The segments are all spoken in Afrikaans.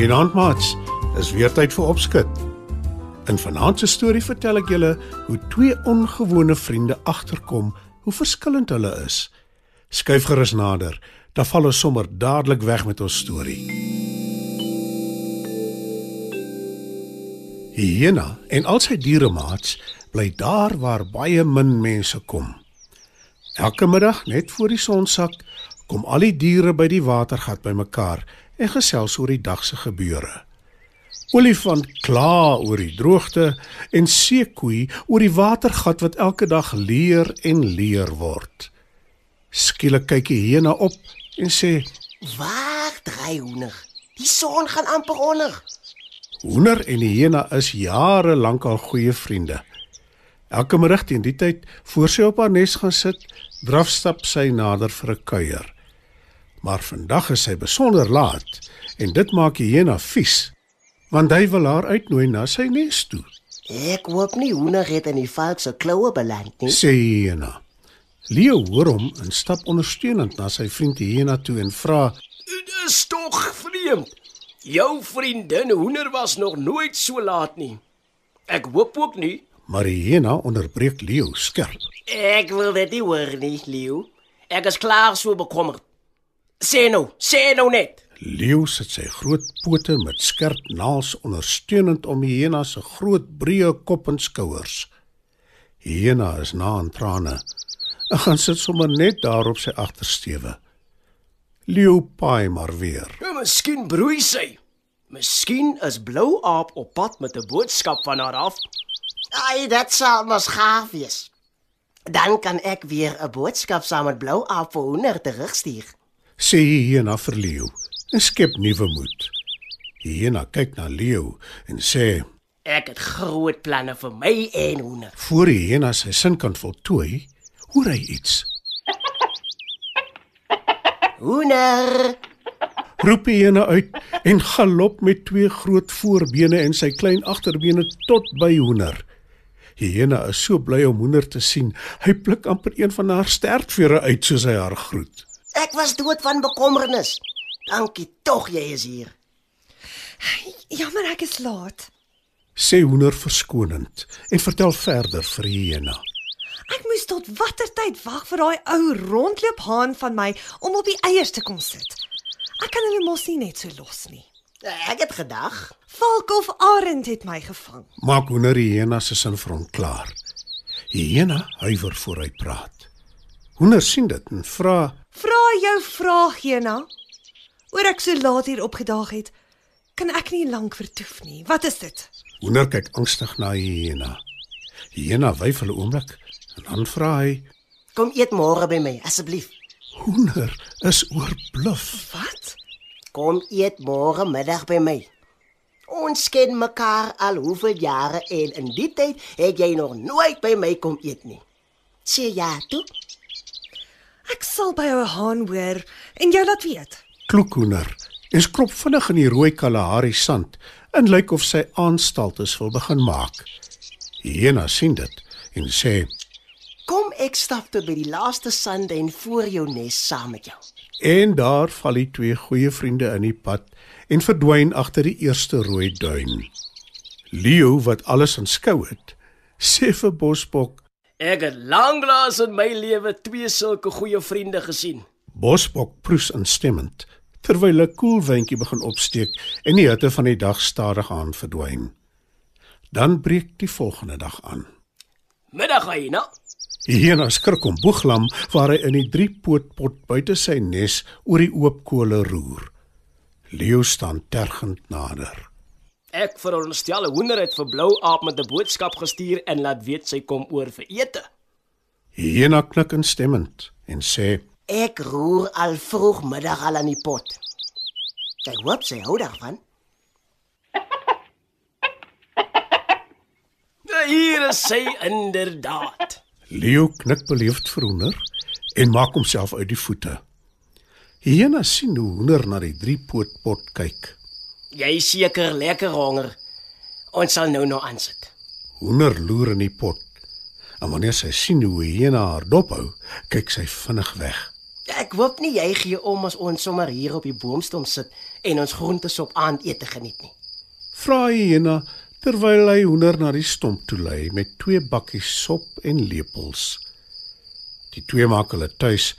Goeienaand maats. Is weer tyd vir opskud. In vanaand se storie vertel ek julle hoe twee ongewone vriende agterkom hoe verskillend hulle is. Skuif gerus nader, dan val ons sommer dadelik weg met ons storie. Hyena en al sy dieremaats bly daar waar baie min mense kom. Elke middag net voor die son sak, kom al die diere by die watergat bymekaar en gesels oor die dag se gebeure. Olifant kla oor die droogte en seekoei oor die watergat wat elke dag leer en leer word. Skielik kyk die hyena op en sê: Wag, drie hoender. Die son gaan amper onder. "Hoender en die hyena is jare lank al goeie vriende." Elke middag teen die tyd, voor sy op haar nes gaan sit, drafstap sy nader vir 'n kuier. Maar vandag is sy besonder laat en dit maak hyena vies, want hy wil haar uitnooi na sy nes toe. Ek hoop nie hoender het in die valk se kloue beland nie. Sê hyena. Leo hoor hom en stap ondersteunend na sy vriend hyena toe en vra: Dis tog vreemd. Jou vriendin Hoender was nog nooit so laat nie. Ek hoop ook nie. Maar hyena onderbreek Leo skerp. Ek wil dit nie hoor nie, Leo. Ek is klaar so bekommerd. Sê nou, sê nou net. Leo sit sy groot pote met skerp naels ondersteunend om die hyena se groot breë kop en skouers. Hyena is na aan trane. Hy gaan sit sommer net daar op sy agtersteewe. Leo paai maar weer. Ja, miskien broei sy. Miskien is Blou Aap op pad met 'n boodskap van haar af. Ai, dit sal mos gaaf wees. Dan kan ek weer 'n boodskap saam met Blou Aap vir hoender terugstuur. Sê die hyena vir Leo en skep nuwe moed. Die hyena kyk na Leo en sê: Ek het groot planne vir my en Hoender. "Voor die hyena sy sin kan voltooi, hoor hy iets." Hoender, roep die hyena uit en galop met twee groot voorbene en sy klein agterbene tot by hoender. Die hyena is so bly om hoender te sien. Hy pluk amper een van haar stertvere uit soos hy haar groet. Ek was dood van bekommernis. Dankie tog jy is hier. Jammer ek is laat. Sê hoender verskonend en vertel verder vir hyena. Ek moes tot watter tyd wag vir daai ou rondloop haan van my om op die eiers te kom sit. Ek kan hulle mos nie net so los nie. Ek het gedag. Valk of arend het my gevang. Maak hoender hyena se sin vir hom klaar. Hyena huiwer voor hy praat. Hoender sien dit en vra: Vra jou vraag, Jena. Oor ek so laat hier opgedaag het, kan ek nie lank vertoef nie. Wat is dit? Hoender kyk angstig na. Die hyena wyfel 'n oomblik en dan vra hy: Kom eet môre by my asseblief. Hoender is oorbluf. Wat? Kom eet môre middag by my. Ons ken mekaar al hoeveel jare en in die tyd het jy nog nooit by my kom eet nie. Sê ja toe. Ek sal by jou haan hoor en jou laat weet. Kloekhoender en skrop vinnig in die rooi Kalahari sand en lyk of sy aanstaltes wil begin maak. Hyena sien dit en sê: Kom ek stap tot by die laaste sandduin voor jou nes saam met jou. En daar val die twee goeie vriende in die pad en verdwyn agter die eerste rooi duin. Leo wat alles aanskou het, sê vir Bosbok: Ek het lanklaas in my lewe twee sulke goeie vriende gesien. Bosbok proes instemmend terwyl 'n koel windjie begin opsteek en die hitte van die dag stadig aan verdwyn. Dan breek die volgende dag aan. Middag, Hyena. Die hyena skrik om boeglam waar hy in die driepootpot buite sy nes oor die oop kole roer. Leo staan tergend nader. Ek veronderstel 'n hoender het vir Blou Aap met 'n boodskap gestuur en laat weet sy kom oor vir ete. Hyena knik instemmend en sê: Ek roer al vroeg middag al aan die pot. Ek hoop sy hou daarvan. Hier is sy inderdaad. Leo knik beleefd vir Hoender en maak homself uit die voete. Hyena sien hoe Hoender na die driepootpot kyk. Jy is seker lekker honger. Ons sal nou nou aansit. Hoender loer in die pot. En wanneer sy sien hoe Hyena haar dop hou, kyk sy vinnig weg. Ek hoop nie jy gee om as ons sommer hier op die boomstam sit en ons groentesop aandete geniet nie. Vra Hyena terwyl hy Hoender na die stomp toe lei met twee bakkies sop en lepels. Die twee maak hulle tuis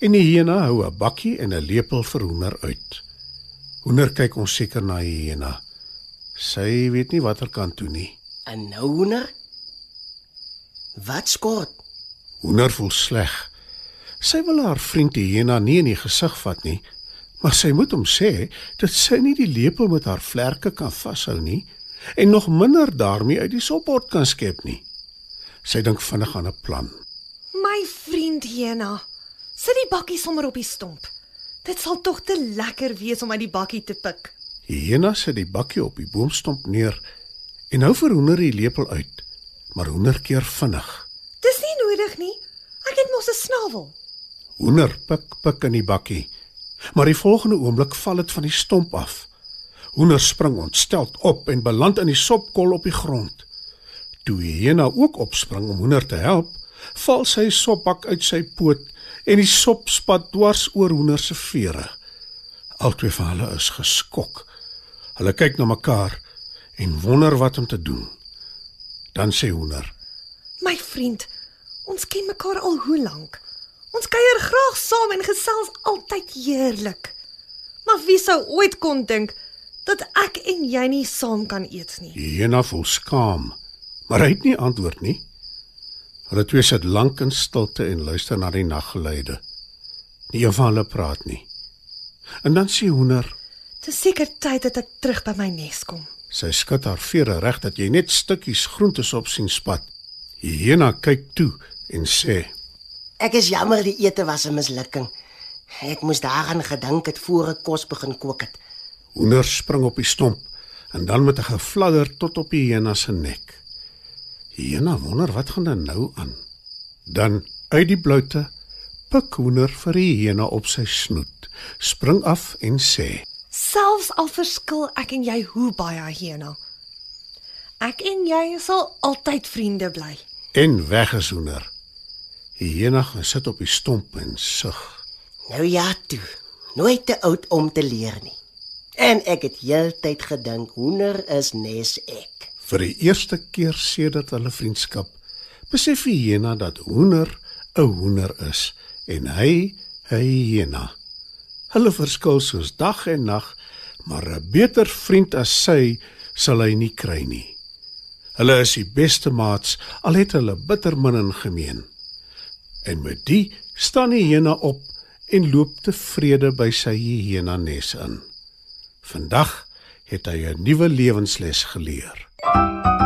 en die hyena hou 'n bakkie en 'n lepel vir Hoender uit. Hoender kyk onseker na hyena. Sy weet nie watter kant toe nie. En nou hoender? Wat skort? Hoender voel sleg. Sy wil haar vriend die hyena nie in die gesig vat nie, maar sy moet hom sê dat sy nie die lepel met haar vlerke kan vashou nie en nog minder daarmee uit die soppot kan skep nie. Sy dink vinnig aan 'n plan. My vriend Jena, sit die bakkie sommer op die stomp. Dit sal tog te lekker wees om uit die bakkie te pik. Hyena sit die bakkie op die boomstomp neer en hou vir Hoender die lepel uit, maar Hoender keer vinnig. Dis nie nodig nie. Ek het mos 'n snavel. Hoender pik pik in die bakkie, maar die volgende oomblik val dit van die stomp af. Hoender spring ontsteld op en beland in die sopkol op die grond. Toe Hyena ook opspring om Hoender te help, val sy sopbak uit sy poot en die sop spat dwars oor Hoender se vere. Albei van hulle is geskok. Hulle kyk na mekaar en wonder wat om te doen. Dan sê Hoender: My vriend, ons ken mekaar al hoe lank. Ons kuier graag saam en gesels altyd heerlik. Maar wie sou ooit kon dink dat ek en jy nie saam kan eet nie? Hyena voel skaam, maar hy het nie antwoord nie. Hulle twee sit lank in stilte en luister na die naggeluide. Nie een van hulle praat nie. En dan sê Hoender, Dis seker tyd dat ek terug by my nes kom. sy skud haar vere reg dat jy net stukkies groentes op sien spat. Hyena kyk toe en sê: Ek is jammer die ete was 'n mislukking. Ek moes daaraan gedink het voor ek kos begin kook het. Hoender spring op die stomp en dan met 'n gefladder tot op die hyena se nek. Hyena wonder wat gaan dan nou aan. Dan uit die bloute pik Hoender vir die hyena op sy snoet, spring af en sê: Selfs al verskil ek en jy hoe baie Jena. Ek en jy sal altyd vriende bly. En weg is Hoender. Hyena gaan sit op die stomp en sug. Nou ja toe. Nooit te oud om te leer nie. En ek het heeltyd gedink hoender is nes ek. Vir die eerste keer sedert hulle vriendskap besef Hyena dat Hoender 'n hoender is en hy 'n hyena. Hulle verskil soos dag en nag, maar 'n beter vriend as sy sal hy nie kry nie. Hulle is die beste maats al het hulle bitter min in gemeen. En met die staan die hyena op en loop tevrede by sy hyena nes in. Vandag het hy 'n nuwe lewensles geleer. Thank you.